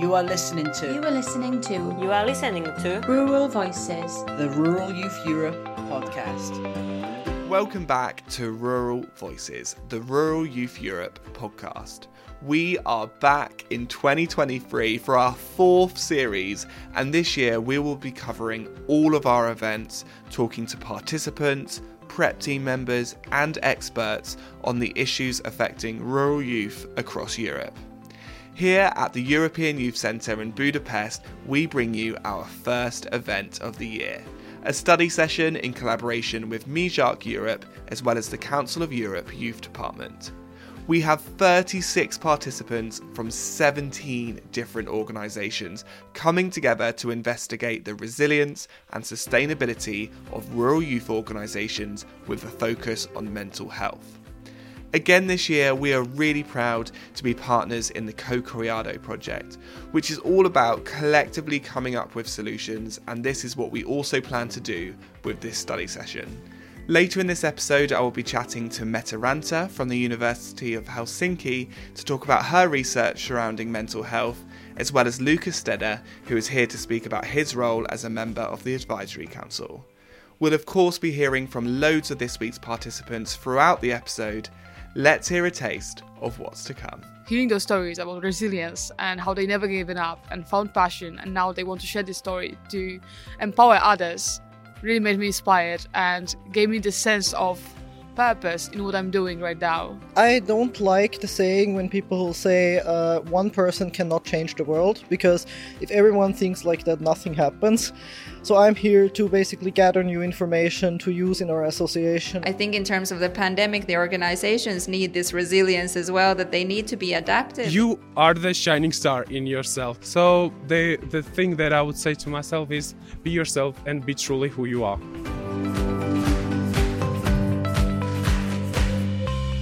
You are listening to You are listening to You are listening to Rural Voices. the Rural Youth Europe podcast. Welcome back to Rural Voices, the Rural Youth Europe podcast. We are back in 2023 for our fourth series, and this year we will be covering all of our events, talking to participants, prep team members, and experts on the issues affecting rural youth across Europe. Here at the European Youth Centre in Budapest, we bring you our first event of the year a study session in collaboration with Mijarc Europe as well as the Council of Europe Youth Department. We have 36 participants from 17 different organisations coming together to investigate the resilience and sustainability of rural youth organisations with a focus on mental health. Again, this year, we are really proud to be partners in the Co Criado project, which is all about collectively coming up with solutions, and this is what we also plan to do with this study session. Later in this episode, I will be chatting to Mette Ranta from the University of Helsinki to talk about her research surrounding mental health, as well as Lukas Stede, who is here to speak about his role as a member of the Advisory Council. We'll, of course, be hearing from loads of this week's participants throughout the episode. Let's hear a taste of what's to come. hearing those stories about resilience and how they never given up and found passion and now they want to share this story to empower others really made me inspired and gave me the sense of purpose in what I'm doing right now. I don't like the saying when people say uh, one person cannot change the world because if everyone thinks like that, nothing happens. So I'm here to basically gather new information to use in our association. I think in terms of the pandemic, the organizations need this resilience as well, that they need to be adapted. you are the shining star in yourself. So the the thing that I would say to myself is be yourself and be truly who you are.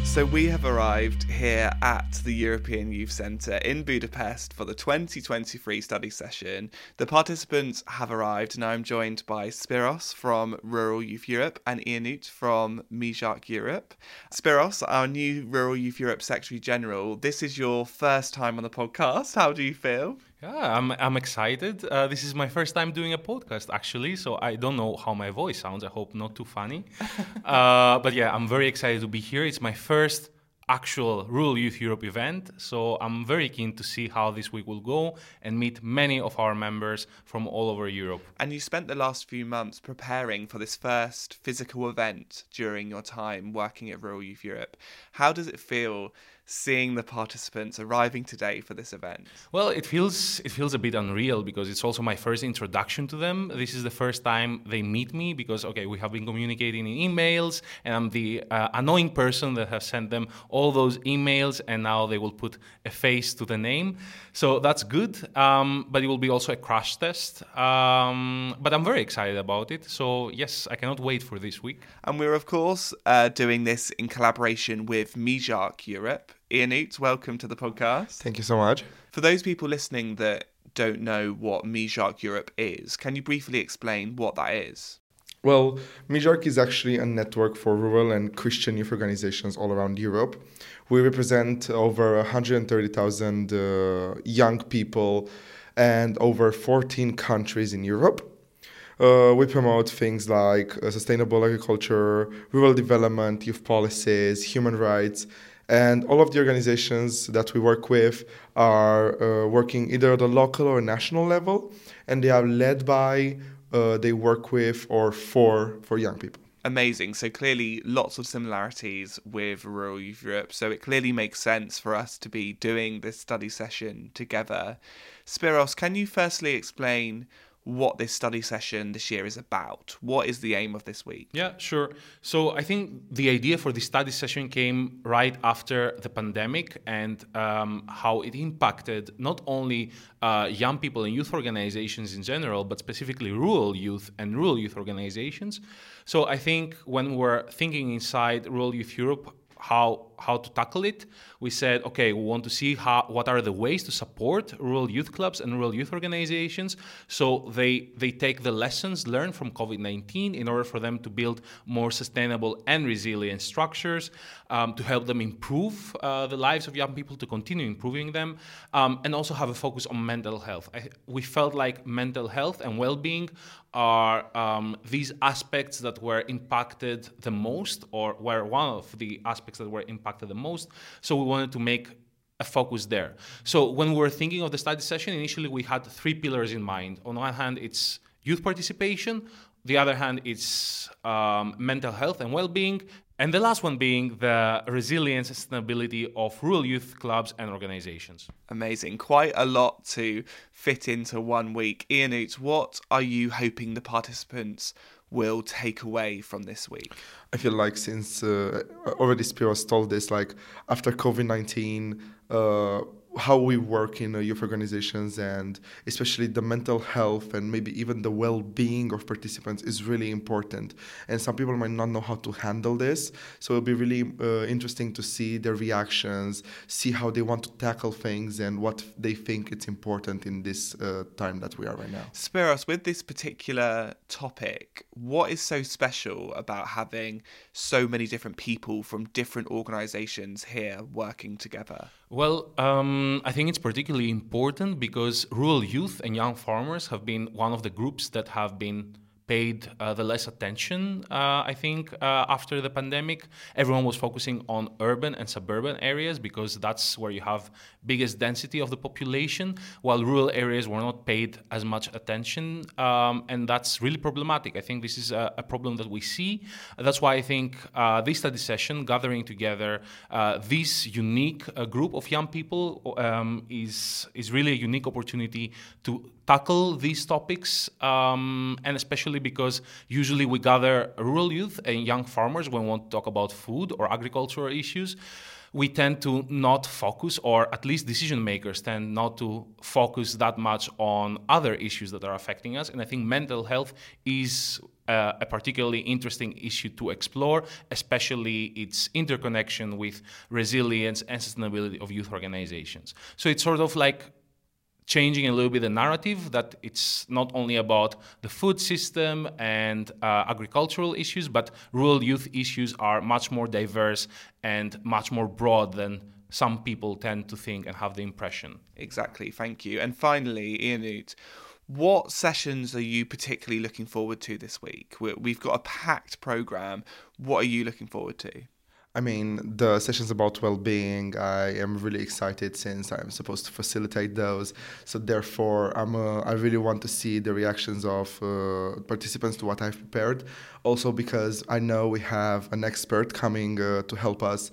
So, we have arrived here at the European Youth Centre in Budapest for the 2023 study session. The participants have arrived, and I'm joined by Spiros from Rural Youth Europe and Ianut from Mijarc Europe. Spiros, our new Rural Youth Europe Secretary General, this is your first time on the podcast. How do you feel? Yeah, I'm I'm excited. Uh, this is my first time doing a podcast actually, so I don't know how my voice sounds. I hope not too funny. uh, but yeah, I'm very excited to be here. It's my first actual Rural Youth Europe event, so I'm very keen to see how this week will go and meet many of our members from all over Europe. And you spent the last few months preparing for this first physical event during your time working at Rural Youth Europe. How does it feel seeing the participants arriving today for this event? Well, it feels it feels a bit unreal because it's also my first introduction to them. This is the first time they meet me because okay, we have been communicating in emails, and I'm the uh, annoying person that has sent them all those emails, and now they will put a face to the name. So that's good, um, but it will be also a crash test. Um, but I'm very excited about it. So yes, I cannot wait for this week. And we're, of course, uh, doing this in collaboration with Mijarc Europe. Ianut, welcome to the podcast. Thank you so much. For those people listening that don't know what Mijarc Europe is, can you briefly explain what that is? Well, Mijarc is actually a network for rural and Christian youth organizations all around Europe. We represent over 130,000 uh, young people and over 14 countries in Europe. Uh, we promote things like uh, sustainable agriculture, rural development, youth policies, human rights, and all of the organizations that we work with are uh, working either at the local or national level, and they are led by, uh, they work with, or for for young people. Amazing. So clearly, lots of similarities with Rural Europe. So it clearly makes sense for us to be doing this study session together. Spiros, can you firstly explain what this study session this year is about? What is the aim of this week? Yeah, sure. So I think the idea for this study session came right after the pandemic and um, how it impacted not only uh, young people and youth organizations in general, but specifically rural youth and rural youth organizations. So I think when we're thinking inside Rural Youth Europe, how how to tackle it. We said, okay, we want to see how what are the ways to support rural youth clubs and rural youth organizations, so they they take the lessons learned from COVID-19 in order for them to build more sustainable and resilient structures, um, to help them improve uh, the lives of young people, to continue improving them, um, and also have a focus on mental health. I, we felt like mental health and well-being are um, these aspects that were impacted the most, or were one of the aspects that were impacted the most. So we wanted to make a focus there. So when we were thinking of the study session, initially we had three pillars in mind. On one hand, it's youth participation. The other hand, it's um, mental health and well-being, and the last one being the resilience and sustainability of rural youth clubs and organizations. Amazing. Quite a lot to fit into one week. Ianut, what are you hoping the participants will take away from this week? I feel like since uh, already Spiros told this, like after COVID 19, uh, how we work in uh, youth organizations and especially the mental health and maybe even the well-being of participants is really important. And some people might not know how to handle this. So it'll be really uh, interesting to see their reactions see how they want to tackle things and what they think it's important in this uh, time that we are right now. Spiros with this particular topic what is so special about having so many different people from different organizations here working together well, um, I think it's particularly important because rural youth and young farmers have been one of the groups that have been paid uh, the less attention, uh, I think, uh, after the pandemic. Everyone was focusing on urban and suburban areas because that's where you have biggest density of the population, while rural areas were not paid as much attention. Um, and that's really problematic. I think this is a, a problem that we see. That's why I think uh, this study session, gathering together uh, this unique uh, group of young people, um, is, is really a unique opportunity to tackle these topics, um, and especially because usually we gather rural youth and young farmers when we want to talk about food or agricultural issues. We tend to not focus, or at least decision makers tend not to focus that much on other issues that are affecting us. And I think mental health is uh, a particularly interesting issue to explore, especially its interconnection with resilience and sustainability of youth organizations. So it's sort of like changing a little bit the narrative that it's not only about the food system and uh, agricultural issues, but rural youth issues are much more diverse and much more broad than some people tend to think and have the impression. Exactly, thank you. And finally, Ianut, what sessions are you particularly looking forward to this week? We've got a packed program. What are you looking forward to? I mean, the sessions about well-being, I am really excited since I'm supposed to facilitate those. So therefore, I'm uh, I really want to see the reactions of uh, participants to what I've prepared. Also because I know we have an expert coming uh, to help us.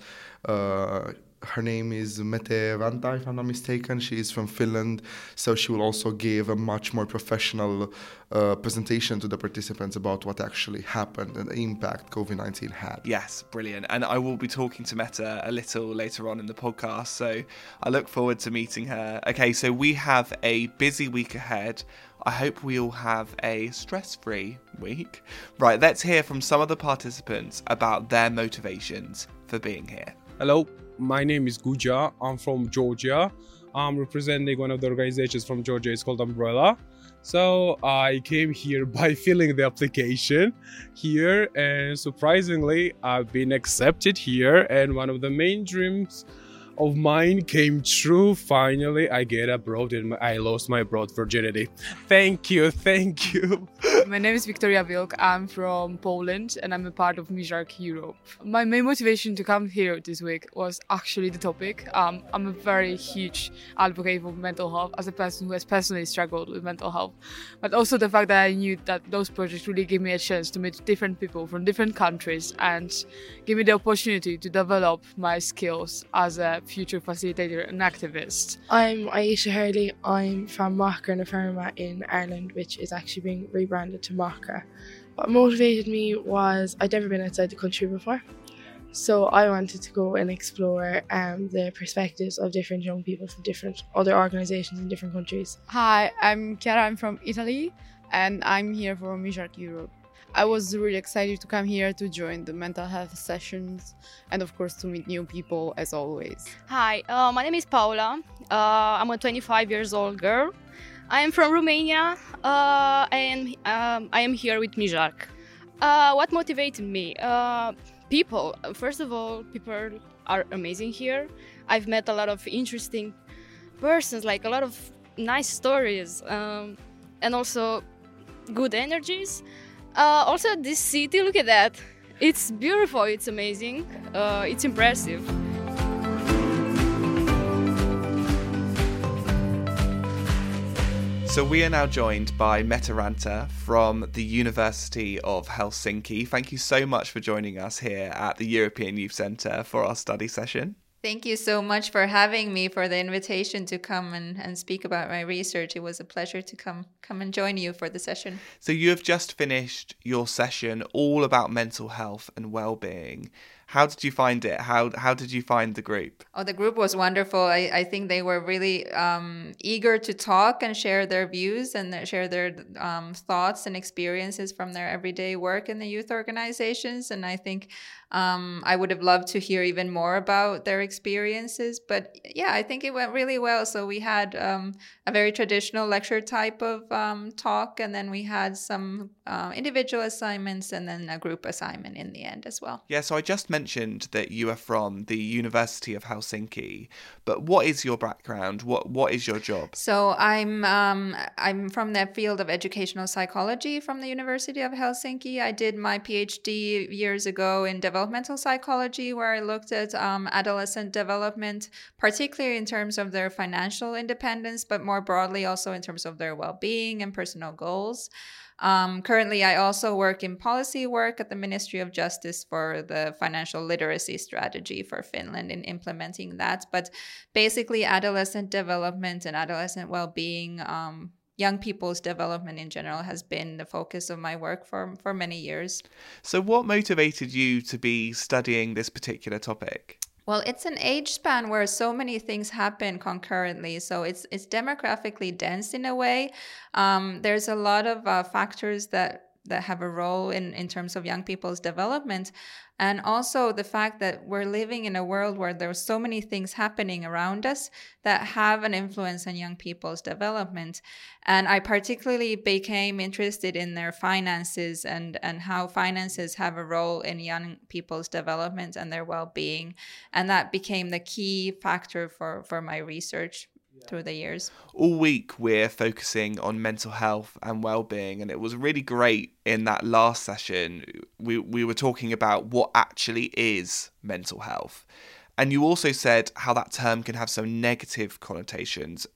Her name is Mette Ranta, if I'm not mistaken. She is from Finland, so she will also give a much more professional uh, presentation to the participants about what actually happened and the impact COVID 19 had. Yes, brilliant. And I will be talking to Mette a little later on in the podcast, so I look forward to meeting her. Okay, so we have a busy week ahead. I hope we all have a stress free week. Right, let's hear from some of the participants about their motivations for being here. Hello, my name is Guja. I'm from Georgia. I'm representing one of the organizations from Georgia. It's called Umbrella. So I came here by filling the application here, and surprisingly, I've been accepted here. And one of the main dreams of mine came true. Finally, I get abroad and I lost my broad virginity. Thank you, thank you. My name is Victoria Wilk. I'm from Poland and I'm a part of MIJARC Europe. My main motivation to come here this week was actually the topic. Um, I'm a very huge advocate for mental health as a person who has personally struggled with mental health, but also the fact that I knew that those projects really gave me a chance to meet different people from different countries and give me the opportunity to develop my skills as a future facilitator and activist. I'm Aisha Hurley. I'm from Macra na Feirme in Ireland, which is actually being rebranded to Macra. What motivated me was I'd never been outside the country before. So I wanted to go and explore um, the perspectives of different young people from different other organisations in different countries. Hi, I'm Chiara. I'm from Italy, and I'm here for MIJARC Europe. I was really excited to come here to join the mental health sessions and, of course, to meet new people as always. Hi, uh, my name is Paula. Uh, I'm a 25 years old girl. I am from Romania uh, and um, I am here with Mijarc. Uh, what motivated me? Uh, people. First of all, people are amazing here. I've met a lot of interesting persons, like a lot of nice stories, um, and also good energies. Uh, also, this city, look at that. It's beautiful, it's amazing, uh, it's impressive. So we are now joined by Mette Ranta from the University of Helsinki. Thank you so much for joining us here at the European Youth Centre for our study session. Thank you so much for having me for the invitation to come and, and speak about my research. It was a pleasure to come come and join you for the session. So you have just finished your session all about mental health and well-being. How did you find it? How how did you find the group? Oh, the group was wonderful. I, I think they were really um, eager to talk and share their views and share their um, thoughts and experiences from their everyday work in the youth organizations. And I think um, I would have loved to hear even more about their experiences. But yeah, I think it went really well. So we had um, a very traditional lecture type of um, talk, and then we had some uh, individual assignments and then a group assignment in the end as well. Yeah, so I just mentioned that you are from the University of Helsinki, but what is your background? What what is your job? So I'm um, I'm from the field of educational psychology from the University of Helsinki. I did my PhD years ago in developmental psychology, where I looked at um, adolescent development, particularly in terms of their financial independence, but more broadly also in terms of their well-being and personal goals. Um, currently, I also work in policy work at the Ministry of Justice for the financial literacy strategy for Finland in implementing that. But basically, adolescent development and adolescent well being. Um, young people's development in general has been the focus of my work for, for many years. So, what motivated you to be studying this particular topic? Well, it's an age span where so many things happen concurrently, so it's it's demographically dense in a way. Um, there's a lot of uh, factors that that have a role in, in terms of young people's development. And also the fact that we're living in a world where there's so many things happening around us that have an influence on young people's development. And I particularly became interested in their finances and, and how finances have a role in young people's development and their well-being. And that became the key factor for, for my research through the years. All week we're focusing on mental health and well-being and it was really great in that last session we we were talking about what actually is mental health. And you also said how that term can have some negative connotations.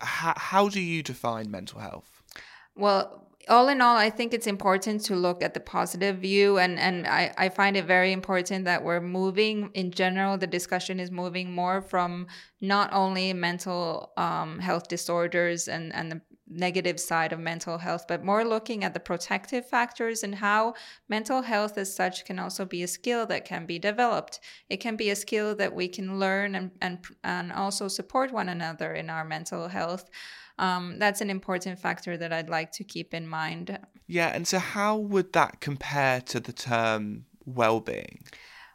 How, how do you define mental health? Well, all in all, I think it's important to look at the positive view, and and I, I find it very important that we're moving in general. The discussion is moving more from not only mental um, health disorders and and the negative side of mental health, but more looking at the protective factors and how mental health as such can also be a skill that can be developed. It can be a skill that we can learn and and and also support one another in our mental health um, that's an important factor that I'd like to keep in mind. Yeah, and so how would that compare to the term well-being?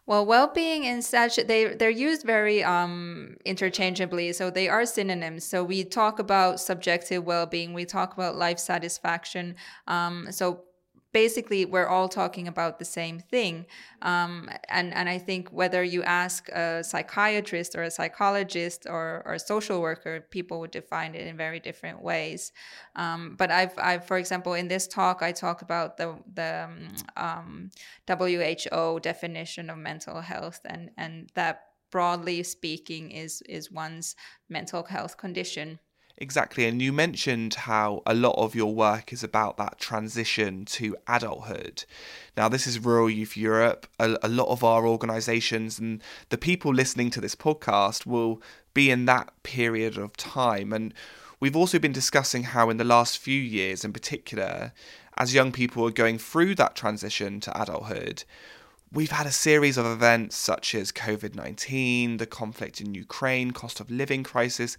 Well, well-being and such they they're used very um, interchangeably, so they are synonyms. So we talk about subjective well-being, we talk about life satisfaction. Um, so basically we're all talking about the same thing. Um, and and I think whether you ask a psychiatrist or a psychologist or, or a social worker people would define it in very different ways. Um, but I've, I've for example in this talk I talk about the the um, WHO definition of mental health and and that broadly speaking is is one's mental health condition Exactly. And you mentioned how a lot of your work is about that transition to adulthood. Now, this is Rural Youth Europe. A, a, lot of our organizations and the people listening to this podcast will be in that period of time. And we've also been discussing how, in the last few years in particular, as young people are going through that transition to adulthood, we've had a series of events such as COVID 19, the conflict in Ukraine, cost of living crisis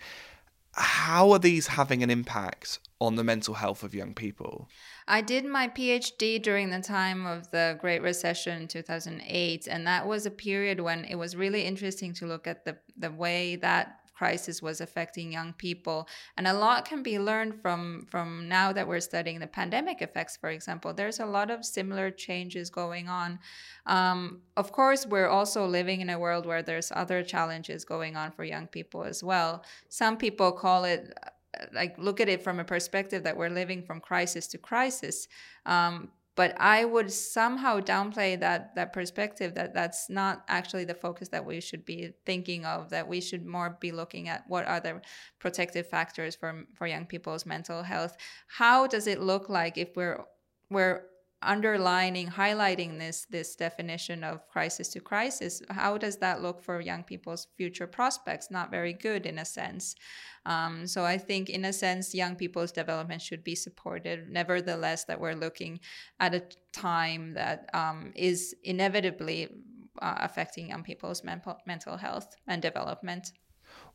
how are these having an impact on the mental health of young people? I did my PhD during the time of the Great Recession in 2008, and that was a period when it was really interesting to look at the, the way that crisis was affecting young people. And a lot can be learned from from now that we're studying the pandemic effects for example. There's a lot of similar changes going on. Um, of course we're also living in a world where there's other challenges going on for young people as well. Some people call it like look at it from a perspective that we're living from crisis to crisis. Um, but i would somehow downplay that that perspective that that's not actually the focus that we should be thinking of that we should more be looking at what are the protective factors for for young people's mental health. How does it look like if we're we're underlining highlighting this this definition of crisis to crisis how does that look for young people's future prospects? Not very good in a sense. Um, so i think in a sense young people's development should be supported. Nevertheless that we're looking at a time that um, is inevitably uh, affecting young people's mental mental health and development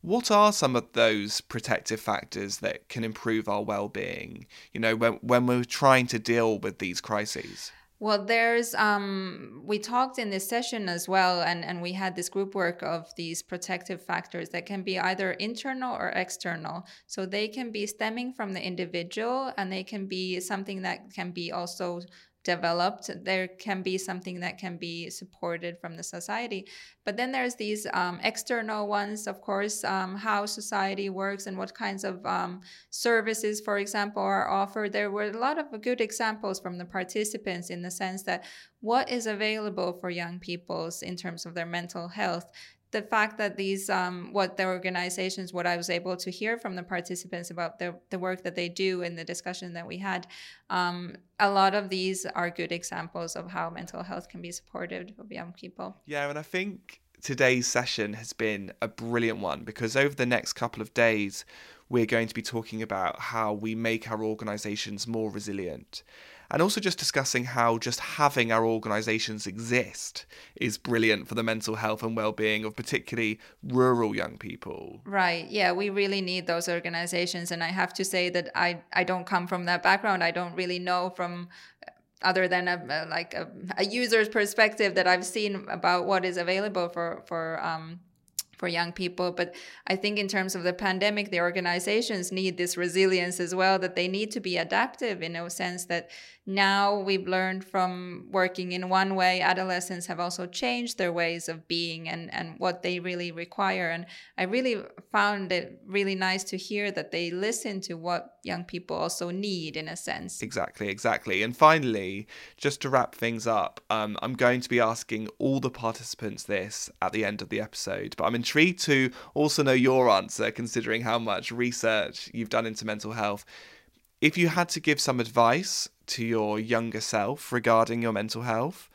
what are some of those protective factors that can improve our well-being you know when when we're trying to deal with these crises well, there's um, we talked in this session as well, and and we had this group work of these protective factors that can be either internal or external. So they can be stemming from the individual, and they can be something that can be also developed there can be something that can be supported from the society. But then there's these um, external ones of course um, how society works and what kinds of um, services for example are offered. There were a lot of good examples from the participants in the sense that what is available for young peoples in terms of their mental health the fact that these um, what the organizations what i was able to hear from the participants about the, the work that they do and the discussion that we had um, a lot of these are good examples of how mental health can be supported of young people. Yeah and i think today's session has been a brilliant one because over the next couple of days we're going to be talking about how we make our organizations more resilient and also just discussing how just having our organisations exist is brilliant for the mental health and well-being of particularly rural young people. Right. Yeah, we really need those organizations, and I have to say that I I don't come from that background. I don't really know from other than a like a, a, user's perspective that I've seen about what is available for for um, for young people. But I think in terms of the pandemic, the organizations need this resilience as well, that they need to be adaptive in a sense that now we've learned from working in one way, adolescents have also changed their ways of being and, and what they really require. And I really found it really nice to hear that they listen to what young people also need in a sense. Exactly, exactly. And finally, just to wrap things up, um, I'm going to be asking all the participants this at the end of the episode, but I'm intrigued to also know your answer considering how much research you've done into mental health. If you had to give some advice to your younger self regarding your mental health,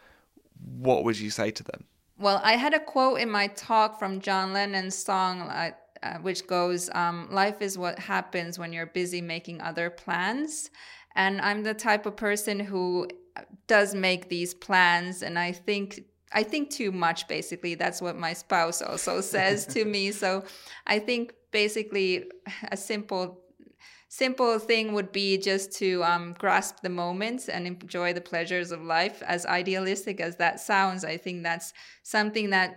what would you say to them? Well, I had a quote in my talk from John Lennon's song, uh, uh, which goes, um, Life is what happens when you're busy making other plans. And I'm the type of person who does make these plans, and I think I think too much basically that's what my spouse also says to me so I think basically a simple simple thing would be just to um, grasp the moment and enjoy the pleasures of life. As idealistic as that sounds, I think that's something that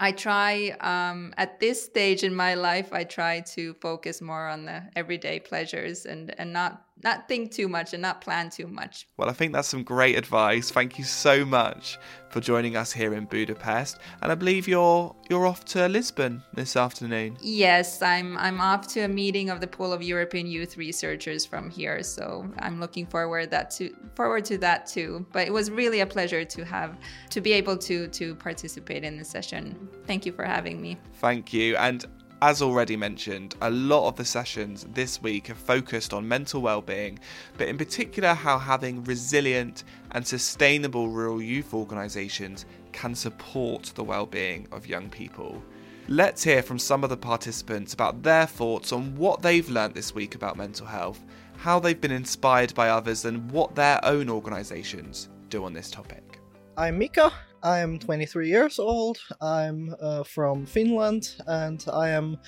I try um, at this stage in my life. I try to focus more on the everyday pleasures and and not not think too much and not plan too much. Well, I think that's some great advice. Thank you so much for joining us here in Budapest. And I believe you're you're off to Lisbon this afternoon. Yes, I'm I'm off to a meeting of the pool of European youth researchers from here. So I'm looking forward that to forward to that too. But it was really a pleasure to have to be able to to participate in the session. Thank you for having me. Thank you. And as already mentioned, a lot of the sessions this week have focused on mental well-being, but in particular how having resilient and sustainable rural youth organisations can support the well-being of young people. Let's hear from some of the participants about their thoughts on what they've learnt this week about mental health, how they've been inspired by others, and what their own organisations do on this topic. I'm Mika, I am 23 years old. I'm uh, from Finland and I am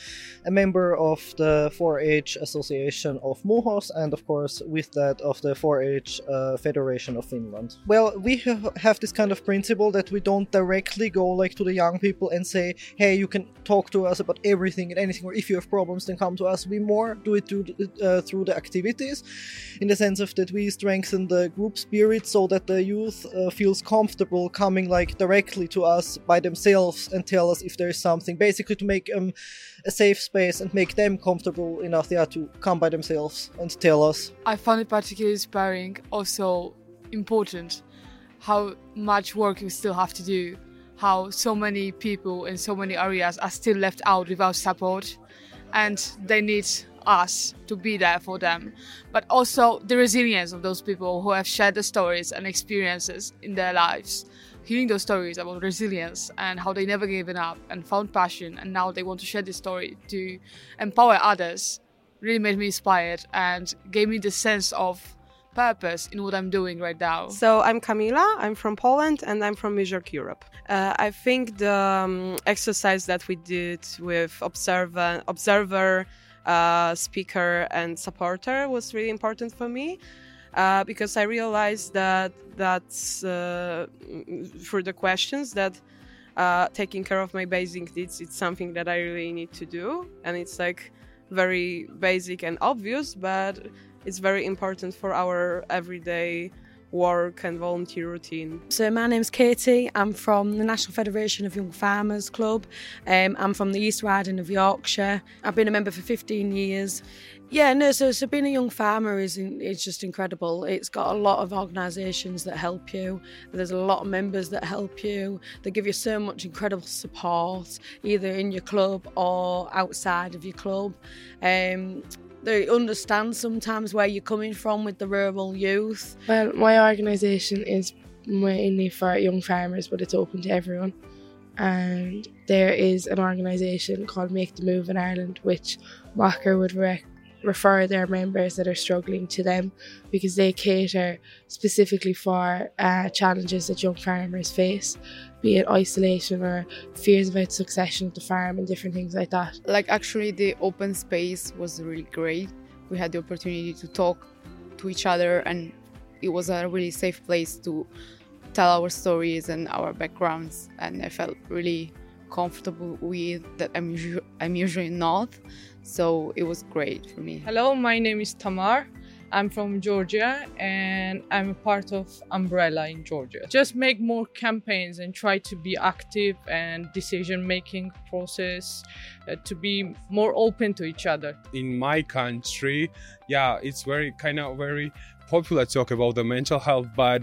a member of the 4 H Association of Muhos and, of course, with that, of the 4 H uh, Federation of Finland. Well, we have this kind of principle that we don't directly go like to the young people and say, hey, you can talk to us about everything and anything, or if you have problems, then come to us. We more do it through the, uh, through the activities in the sense of that we strengthen the group spirit so that the youth uh, feels comfortable coming like like directly to us by themselves and tell us if there is something basically to make um, a safe space and make them comfortable enough yeah, to come by themselves and tell us. I found it particularly inspiring also important how much work we still have to do how so many people in so many areas are still left out without support and they need us to be there for them, but also the resilience of those people who have shared the stories and experiences in their lives hearing those stories about resilience and how they never given up and found passion and now they want to share this story to empower others really made me inspired and gave me the sense of purpose in what I'm doing right now. So I'm Camila, I'm from Poland and I'm from Mijarc Europe. Uh, I think the um, exercise that we did with observer, observer uh, speaker and supporter was really important for me uh, because I realized that that's uh, for the questions that uh, taking care of my basic needs it's something that I really need to do, and it's like very basic and obvious, but it's very important for our everyday work and volunteer routine. So my name's Katie. I'm from the National Federation of Young Farmers Club. Um, I'm from the East Riding of Yorkshire. I've been a member for 15 years. Yeah, no, so, so being a young farmer is it's just incredible. It's got a lot of organisations that help you. There's a lot of members that help you. They give you so much incredible support, either in your club or outside of your club. Um, they understand sometimes where you're coming from with the rural youth. Well, my organisation is mainly for young farmers, but it's open to everyone. And there is an organisation called Make the Move in Ireland, which Walker would rec- refer their members that are struggling to them because they cater specifically for uh, challenges that young farmers face, be it isolation or fears about succession of the farm and different things like that. Like, actually, the open space was really great. We had the opportunity to talk to each other, and it was a really safe place to tell our stories and our backgrounds. And I felt really comfortable with that I'm, I'm usually not. So it was great for me. Hello, my name is Tamar. I'm from Georgia and I'm a part of Umbrella in Georgia. Just make more campaigns and try to be active and decision making process uh, to be more open to each other. In my country, yeah, it's very kind of very popular to talk about the mental health, but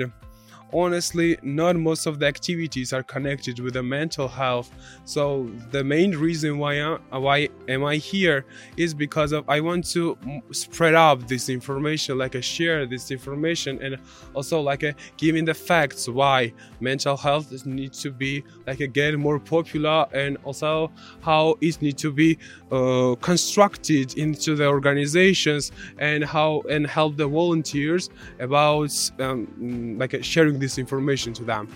honestly not most of the activities are connected with the mental health. So the main reason why I, why am i here is because of i want to spread out this information like I share this information and also like a, giving the facts why mental health needs to be like again more popular and also how it needs to be uh, constructed into the organizations and how and help the volunteers about um, like sharing this information to them.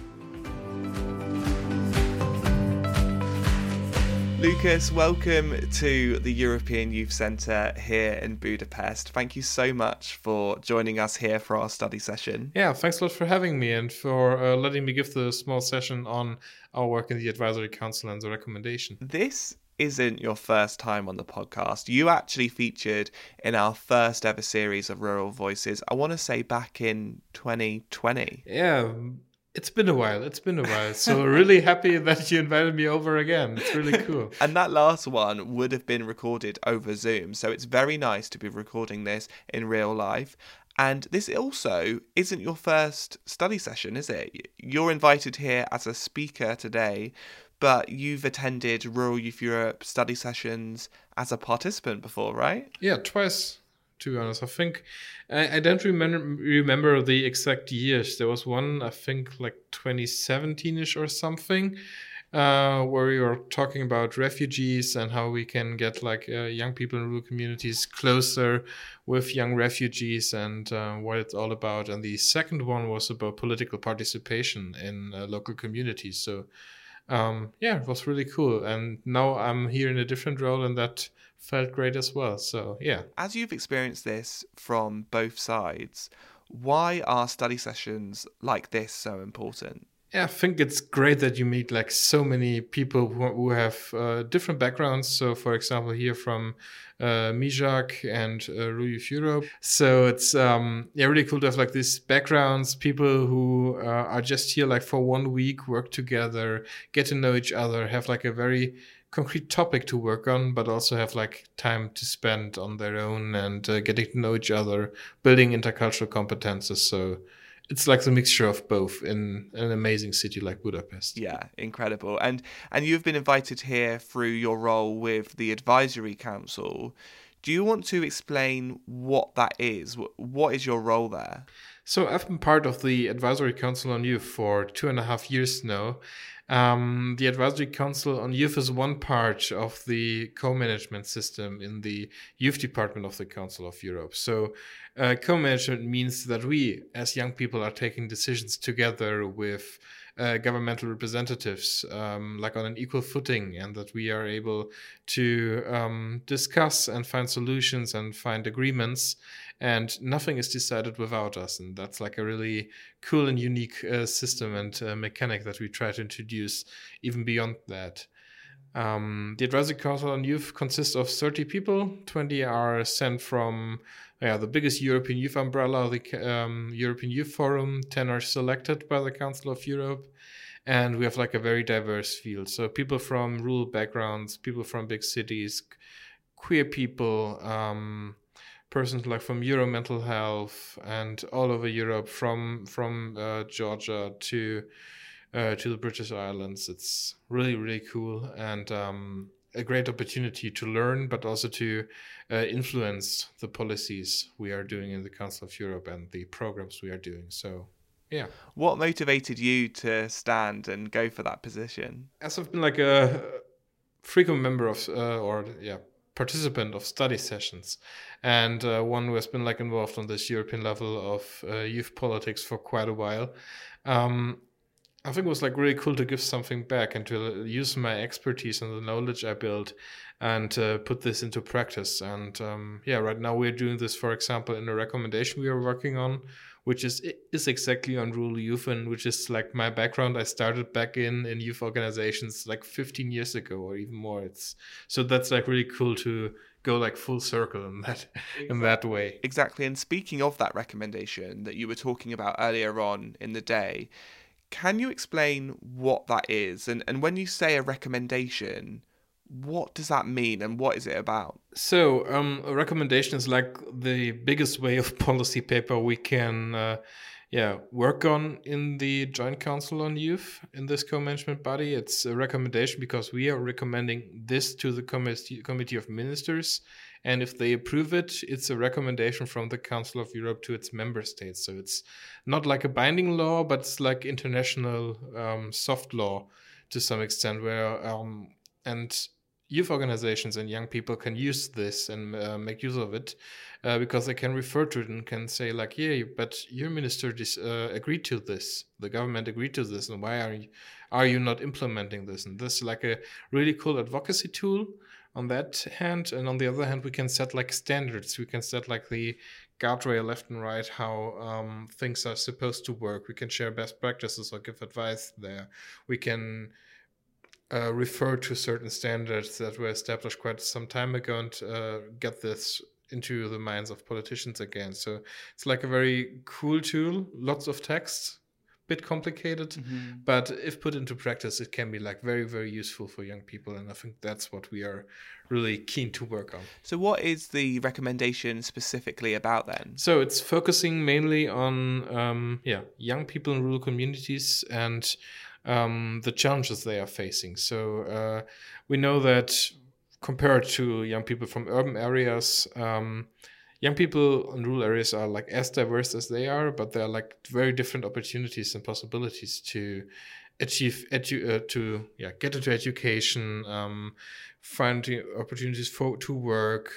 Lukas, welcome to the European Youth Centre here in Budapest. Thank you so much for joining us here for our study session. Yeah, thanks a lot for having me and for uh, letting me give the small session on our work in the Advisory Council and the recommendation. This isn't your first time on the podcast. You actually featured in our first ever series of Rural Voices, I want to say back in 2020. Yeah, it's been a while. It's been a while. So really happy that you invited me over again. It's really cool. and that last one would have been recorded over Zoom. So it's very nice to be recording this in real life. And this also isn't your first study session, is it? You're invited here as a speaker today but you've attended Rural Youth Europe study sessions as a participant before, right? Yeah, twice. To be honest, I think I, I don't remember remember the exact years. There was one, I think, like 2017ish or something, uh, where we were talking about refugees and how we can get like uh, young people in rural communities closer with young refugees and uh, what it's all about. And the second one was about political participation in uh, local communities. So um, yeah, it was really cool. And now I'm here in a different role, and that felt great as well. So yeah. As you've experienced this from both sides, why are study sessions like this so important? Yeah, I think it's great that you meet like so many people who, who have uh, different backgrounds. So, for example, here from uh, Mijarc and uh, Youth Europe. So it's um, yeah really cool to have like these backgrounds, people who uh, are just here like for one week, work together, get to know each other, have like a very concrete topic to work on, but also have like time to spend on their own and uh, getting to know each other, building intercultural competences. So it's like the mixture of both in an amazing city like Budapest. Yeah, incredible. And and you've been invited here through your role with the advisory council. Do you want to explain what that is? What is your role there? So I've been part of the advisory council on youth for two and a half years now. Um, the advisory council on youth is one part of the co-management system in the youth department of the Council of Europe. So uh, co-management means that we, as young people, are taking decisions together with uh, governmental representatives, um, like on an equal footing, and that we are able to um, discuss and find solutions and find agreements. And nothing is decided without us, and that's like a really cool and unique uh, system and uh, mechanic that we try to introduce even beyond that. Um, the advisory council on youth consists of 30 people. 20 are sent from yeah, the biggest European youth umbrella, the um, European Youth Forum. 10 are selected by the Council of Europe. And we have like a very diverse field. So people from rural backgrounds, people from big cities, queer people, um, persons like from Euro mental health and all over Europe, from from uh, Georgia to uh, to the British Islands. It's really really cool and um, a great opportunity to learn, but also to uh, influence the policies we are doing in the Council of Europe and the programs we are doing. So, yeah. What motivated you to stand and go for that position? As I've been like a frequent member of, uh, or yeah, participant of study sessions, and uh, one who has been like involved on this European level of uh, youth politics for quite a while. Um, I think it was like really cool to give something back and to use my expertise and the knowledge I built and uh, put this into practice. And um, yeah, right now we're doing this, for example, in a recommendation we are working on, which is is exactly on rural youth and which is like my background. I started back in in youth organizations like 15 years ago or even more. It's so that's like really cool to go like full circle in that in that way. Exactly. And speaking of that recommendation that you were talking about earlier on in the day can you explain what that is? And, and when you say a recommendation, what does that mean and what is it about? So, um, a recommendation is like the biggest way of policy paper we can uh, yeah, work on in the Joint Council on Youth in this co-management body. It's a recommendation because we are recommending this to the committee, committee of ministers and if they approve it, it's a recommendation from the Council of Europe to its member states. So it's not like a binding law, but it's like international um, soft law to some extent, where um, and youth organizations and young people can use this and uh, make use of it uh, because they can refer to it and can say like yeah but your minister dis- uh, agreed to this. The government agreed to this and why are you are you not implementing this? And this is like a really cool advocacy tool on that hand. And on the other hand we can set like standards. We can set like the guardrail left and right how um, things are supposed to work. We can share best practices or give advice there. We can uh, refer to certain standards that were established quite some time ago and uh, get this into the minds of politicians again so it's like a very cool tool lots of text bit complicated, mm-hmm. but if put into practice, it can be like very, very useful for young people. And I think that's what we are really keen to work on. So, what is the recommendation specifically about then? So, it's focusing mainly on um, yeah young people in rural communities and um, the challenges they are facing. So, uh, we know that compared to young people from urban areas. Um, young people in rural areas are like as diverse as they are, but there are like very different opportunities and possibilities to achieve edu- uh, to yeah get into education, um, finding opportunities for to work,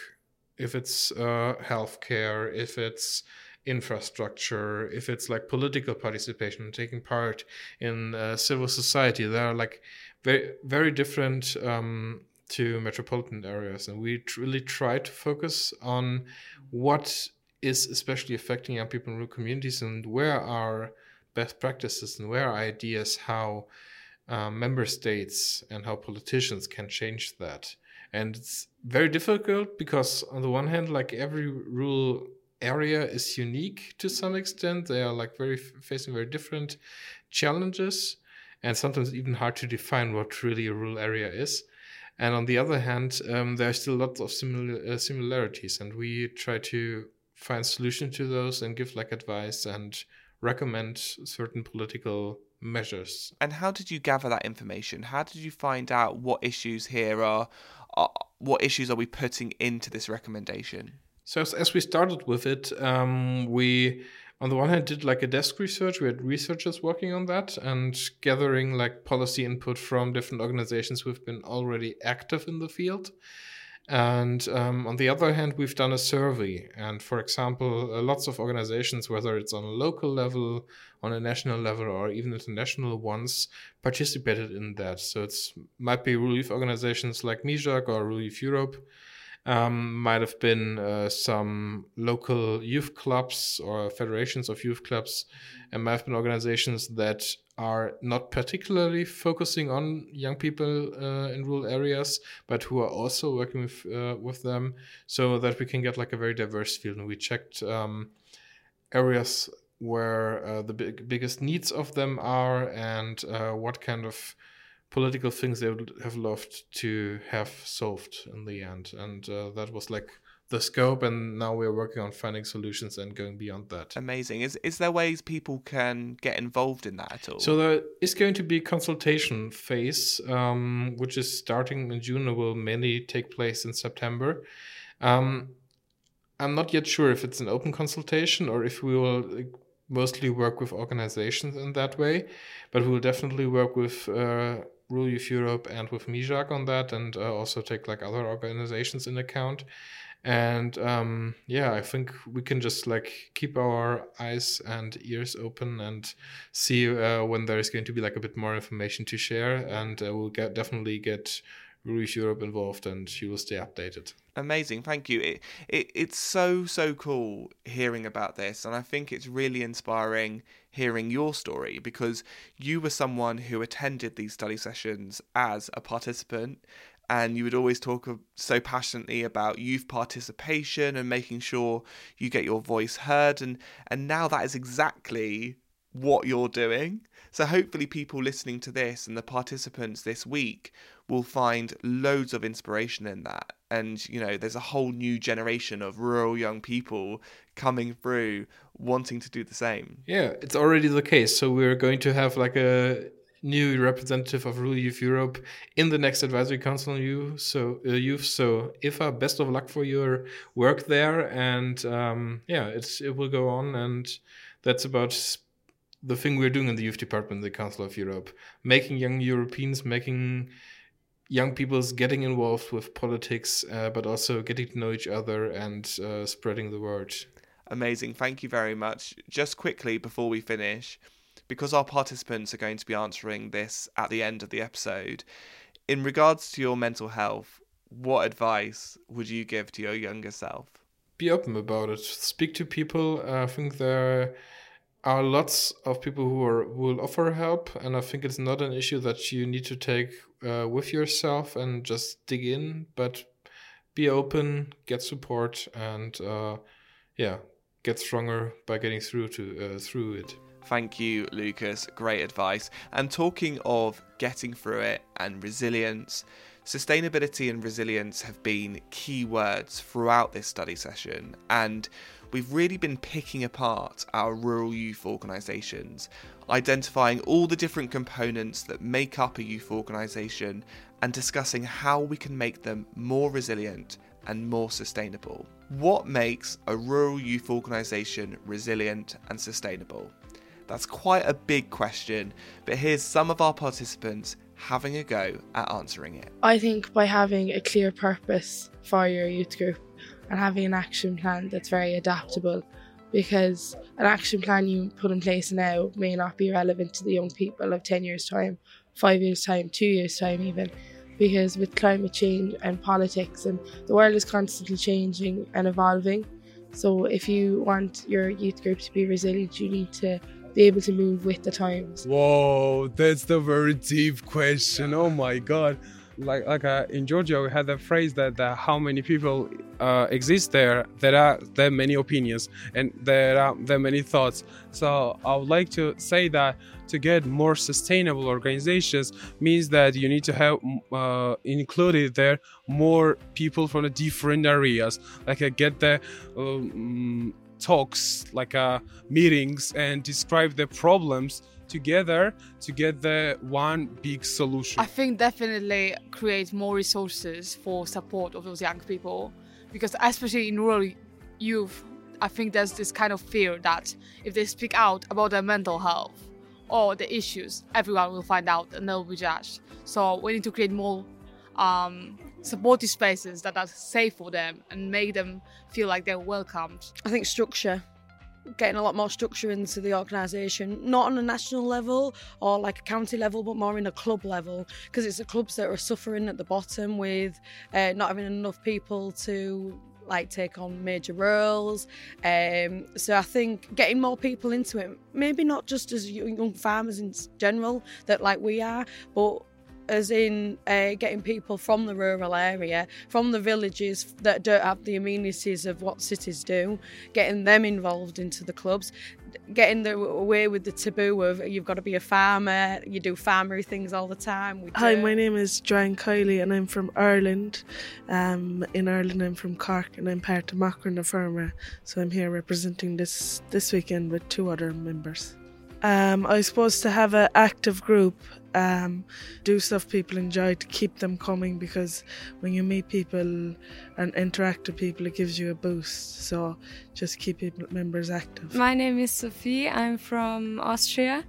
if it's uh, healthcare, if it's infrastructure, if it's like political participation, taking part in uh, civil society, there are like very very different um, to metropolitan areas, and we really try to focus on what is especially affecting young people in rural communities and where are best practices and where are ideas how uh, member states and how politicians can change that. And it's very difficult because, on the one hand, like every rural area is unique to some extent. They are like very facing very different challenges, and sometimes even hard to define what really a rural area is. And on the other hand, um, there are still lots of simil- uh, similarities, and we try to find solutions to those and give like advice and recommend certain political measures. And how did you gather that information? How did you find out what issues here are, are what issues are we putting into this recommendation? So as, as we started with it, um, we on the one hand did like a desk research. We had researchers working on that and gathering like policy input from different organizations who've been already active in the field. And um, on the other hand, we've done a survey. And for example, uh, lots of organizations, whether it's on a local level, on a national level, or even international ones, participated in that. So it's might be relief organizations like MIJARC or Relief Europe. Um, might have been uh, some local youth clubs or federations of youth clubs, and might have been organizations that are not particularly focusing on young people uh, in rural areas, but who are also working with uh, with them, so that we can get like a very diverse field. And we checked um, areas where uh, the big, biggest needs of them are, and uh, what kind of political things they would have loved to have solved in the end. And uh, that was like the scope and now we're working on finding solutions and going beyond that. Amazing. Is is there ways people can get involved in that at all? So there is going to be a consultation phase um, which is starting in june and will mainly take place in september. Um, i'm not yet sure if it's an open consultation or if we will mostly work with organizations in that way but we will definitely work with uh, Rural Youth Europe and with MIJARC on that, and uh, also take like other organizations in account. And um, yeah i think we can just like keep our eyes and ears open and see uh, when there is going to be like a bit more information to share. And uh, we'll get definitely get Rural Europe involved and she will stay updated. Amazing, thank you. It, it it's so so cool hearing about this, and I think it's really inspiring hearing your story because you were someone who attended these study sessions as a participant and you would always talk so passionately about youth participation and making sure you get your voice heard and and now that is exactly what you're doing. So hopefully people listening to this and the participants this week will find loads of inspiration in that. And you know there's a whole new generation of rural young people coming through wanting to do the same. Yeah it's already the case. So we're going to have like a new representative of Rural Youth Europe in the next advisory council on youth. So uh, youth. So Ifa, best of luck for your work there, and um, yeah, it's it will go on, and that's about the thing we're doing in the youth department, the Council of Europe, making young Europeans, making young people's getting involved with politics, uh, but also getting to know each other and uh, spreading the word. Amazing. Thank you very much. Just quickly before we finish, because our participants are going to be answering this at the end of the episode, in regards to your mental health, what advice would you give to your younger self? Be open about it. Speak to people. I think there are lots of people who are will offer help, and I think it's not an issue that you need to take uh, with yourself and just dig in, but be open, get support, and uh, yeah, get stronger by getting through to uh, through it. Thank you, Lukas. Great advice. And talking of getting through it and resilience, sustainability and resilience have been key words throughout this study session. And we've really been picking apart our rural youth organisations, identifying all the different components that make up a youth organisation, and discussing how we can make them more resilient and more sustainable. What makes a rural youth organisation resilient and sustainable? That's quite a big question, but here's some of our participants having a go at answering it. I think by having a clear purpose for your youth group and having an action plan that's very adaptable because an action plan you put in place now may not be relevant to the young people of 10 years time 5 years time 2 years time even because with climate change and politics and the world is constantly changing and evolving so if you want your youth group to be resilient you need to be able to move with the times Whoa, that's the very deep question. Oh my god. Like like uh, in Georgia, we had the phrase that how many people uh, exist there. There are there are many opinions and there are there are many thoughts. So I would like to say that to get more sustainable organizations means that you need to have uh, included there more people from the different areas. Like uh, get the um, talks, like uh, meetings, and describe the problems together to get the one big solution. I think definitely create more resources for support of those young people because especially in rural youth, I think there's this kind of fear that if they speak out about their mental health or the issues, everyone will find out and they'll be judged. So we need to create more um, supportive spaces that are safe for them and make them feel like they're welcomed. I think structure, getting a lot more structure into the organisation, not on a national level or like a county level, but more in a club level, because it's the clubs that are suffering at the bottom with uh, not having enough people to like take on major roles. Um, so I think getting more people into it, maybe not just as young farmers in general that like we are, but as in uh, getting people from the rural area, from the villages that don't have the amenities of what cities do, getting them involved into the clubs, getting the, away with the taboo of you've got to be a farmer, you do farmery things all the time. Hi, my name is Joanne Kiley and I'm from Ireland. Um, in Ireland, I'm from Cork and I'm part of Macra na Feirme. So I'm here representing this this weekend with two other members. Um, I suppose to have an active group, um, do stuff people enjoy to keep them coming because when you meet people and interact with people, it gives you a boost. So just keep members active. My name is Sophie. I'm from Austria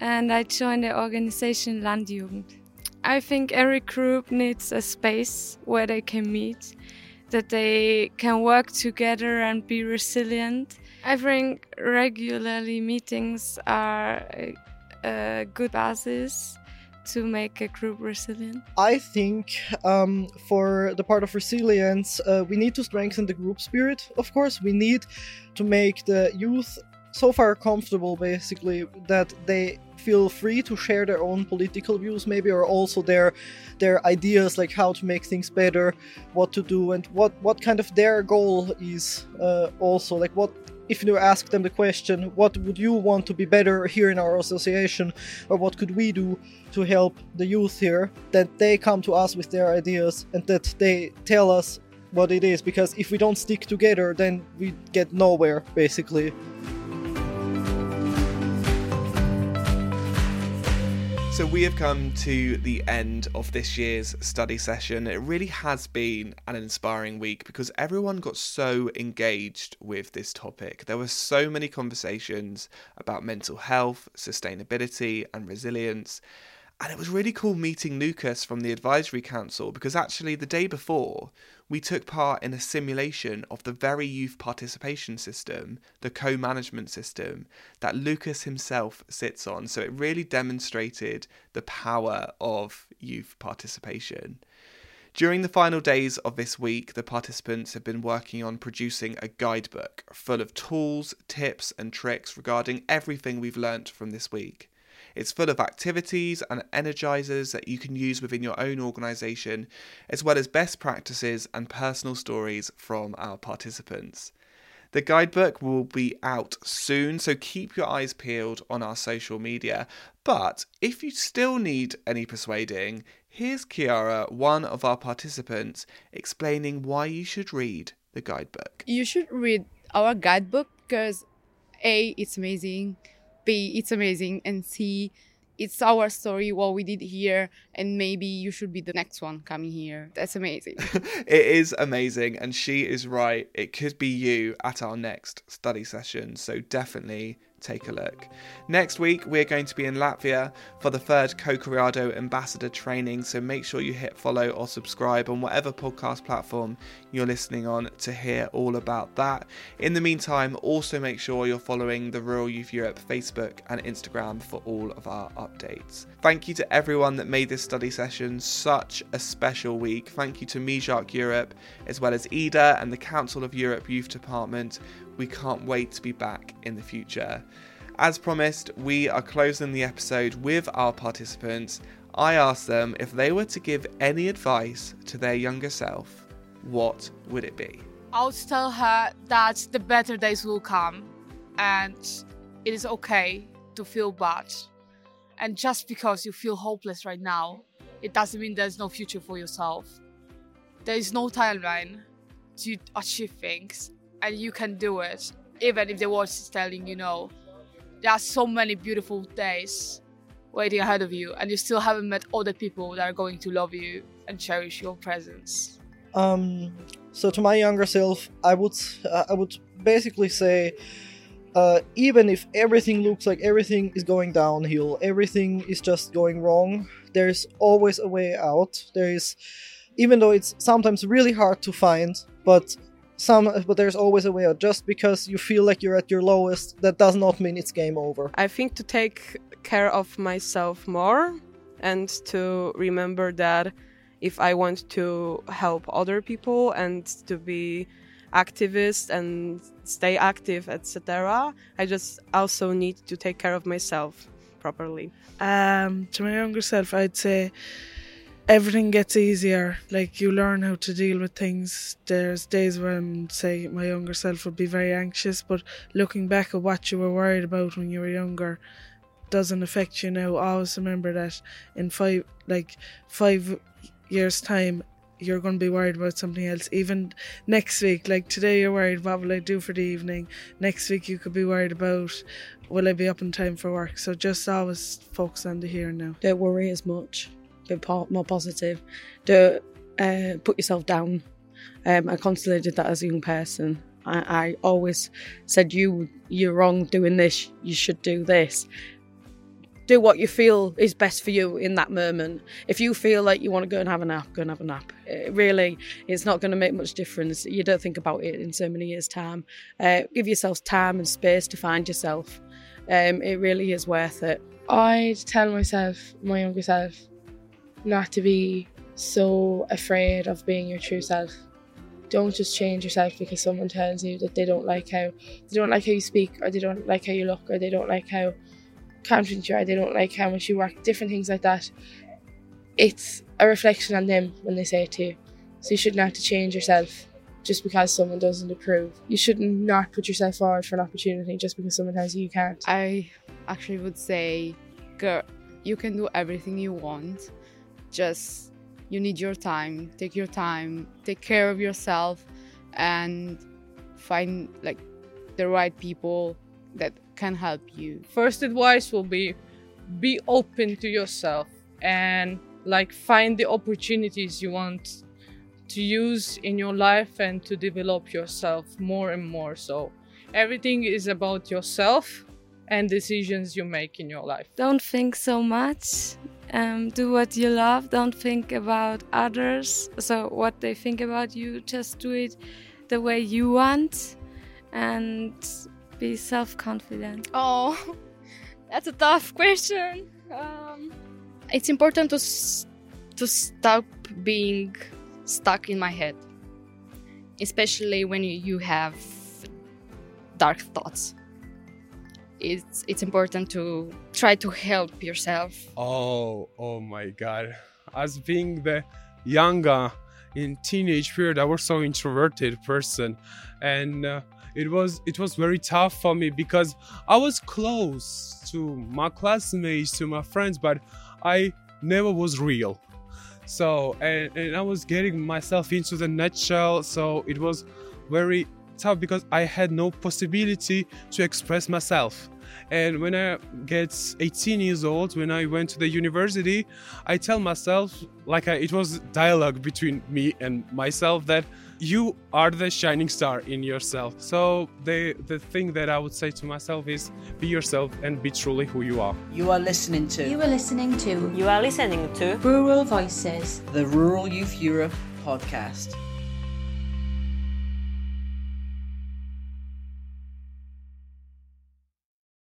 and I joined the organization Landjugend. I think every group needs a space where they can meet, that they can work together and be resilient. I think regularly meetings are a, good basis to make a group resilient. I think um, for the part of resilience, uh, we need to strengthen the group spirit. Of course, we need to make the youth so far comfortable, basically, that they feel free to share their own political views, maybe, or also their their ideas, like how to make things better, what to do, and what what kind of their goal is. Uh, also, like what if you ask them the question, what would you want to be better here in our association, or what could we do to help the youth here, that they come to us with their ideas and that they tell us what it is, because if we don't stick together, then we get nowhere, basically. So we have come to the end of this year's study session. It really has been an inspiring week because everyone got so engaged with this topic. There were so many conversations about mental health, sustainability, and resilience. And it was really cool meeting Lukas from the Advisory Council because actually, the day before, we took part in a simulation of the very youth participation system, the co management system that Lukas himself sits on. So it really demonstrated the power of youth participation. During the final days of this week, the participants have been working on producing a guidebook full of tools, tips, and tricks regarding everything we've learnt from this week. It's full of activities and energizers that you can use within your own organisation, as well as best practices and personal stories from our participants. The guidebook will be out soon, so keep your eyes peeled on our social media. But if you still need any persuading, here's Kiara, one of our participants, explaining why you should read the guidebook. You should read our guidebook because A, it's amazing. B, it's amazing. And see it's our story, what we did here, and maybe you should be the next one coming here. That's amazing. It is amazing, and she is right. It could be you at our next study session, so definitely take a look. Next week, we're going to be in Latvia for the third Co Creado Ambassador training, so make sure you hit follow or subscribe on whatever podcast platform you're listening on to hear all about that. In the meantime, also make sure you're following the Rural Youth Europe Facebook and Instagram for all of our updates. Thank you to everyone that made this study session such a special week. Thank you to MIJARC Europe, as well as EDA and the Council of Europe Youth Department. We can't wait to be back in the future. As promised, we are closing the episode with our participants. I asked them if they were to give any advice to their younger self, what would it be? I would tell her that the better days will come and it is okay to feel bad. And just because you feel hopeless right now, it doesn't mean there's no future for yourself. There is no timeline to achieve things, and you can do it, even if the world is telling you no. There are so many beautiful days waiting ahead of you, and you still haven't met other people that are going to love you and cherish your presence. Um, so to my younger self, I would uh, I would basically say, uh, even if everything looks like everything is going downhill, everything is just going wrong, there is always a way out. There is, even though it's sometimes really hard to find, but some but there's always a way out. Just because you feel like you're at your lowest, that does not mean it's game over. I think to take care of myself more and to remember that if I want to help other people and to be activist and stay active, etc., I just also need to take care of myself properly. Um, to my younger self, I'd say everything gets easier. Like you learn how to deal with things. There's days when, say, my younger self would be very anxious, but looking back at what you were worried about when you were younger doesn't affect you now. Always remember that in five, like five years' time, you're going to be worried about something else. Even next week, like today, you're worried, what will I do for the evening? Next week, you could be worried about, will I be up in time for work? So just always focus on the here and now. Don't worry as much. More positive. Don't uh, put yourself down. Um, I constantly did that as a young person. I, I always said, "You, you're wrong doing this. You should do this." do what you feel is best for you in that moment. If you feel like you want to go and have a nap, go and have a nap. It really, it's not going to make much difference. You don't think about it in so many years' time. Uh, give yourself time and space to find yourself. Um, it really is worth it. I'd tell myself, my younger self, not to be so afraid of being your true self. Don't just change yourself because someone tells you that they don't like how they don't like how you speak, or they don't like how you look, or they don't like how confident you are, they don't like how much you work, different things like that. It's a reflection on them when they say it to you. So you shouldn't have to change yourself just because someone doesn't approve. You should not put yourself forward for an opportunity just because someone tells you you can't. I actually would say, girl, you can do everything you want. Just you need your time. Take your time. Take care of yourself, and find like the right people that can help you. First advice will be be open to yourself and like find the opportunities you want to use in your life and to develop yourself more and more. So everything is about yourself and decisions you make in your life. Don't think so much. Um, do what you love. Don't think about others. So what they think about you. Just do it the way you want, and be self-confident. Oh, that's a tough question. Um, it's important to to stop being stuck in my head, especially when you have dark thoughts. It's it's important to try to help yourself. Oh, oh my God! As being the younger in teenage period, I was so introverted person, and uh, it was it was very tough for me because I was close to my classmates, to my friends, but I never was real. So and, and I was getting myself into the nutshell. So it was very tough because I had no possibility to express myself. And when I get 18 years old, when I went to the university, I tell myself, like I, it was dialogue between me and myself, that you are the shining star in yourself. So the the thing that I would say to myself is be yourself and be truly who you are. You are listening to You are listening to You are listening to Rural Voices. the Rural Youth Europe podcast.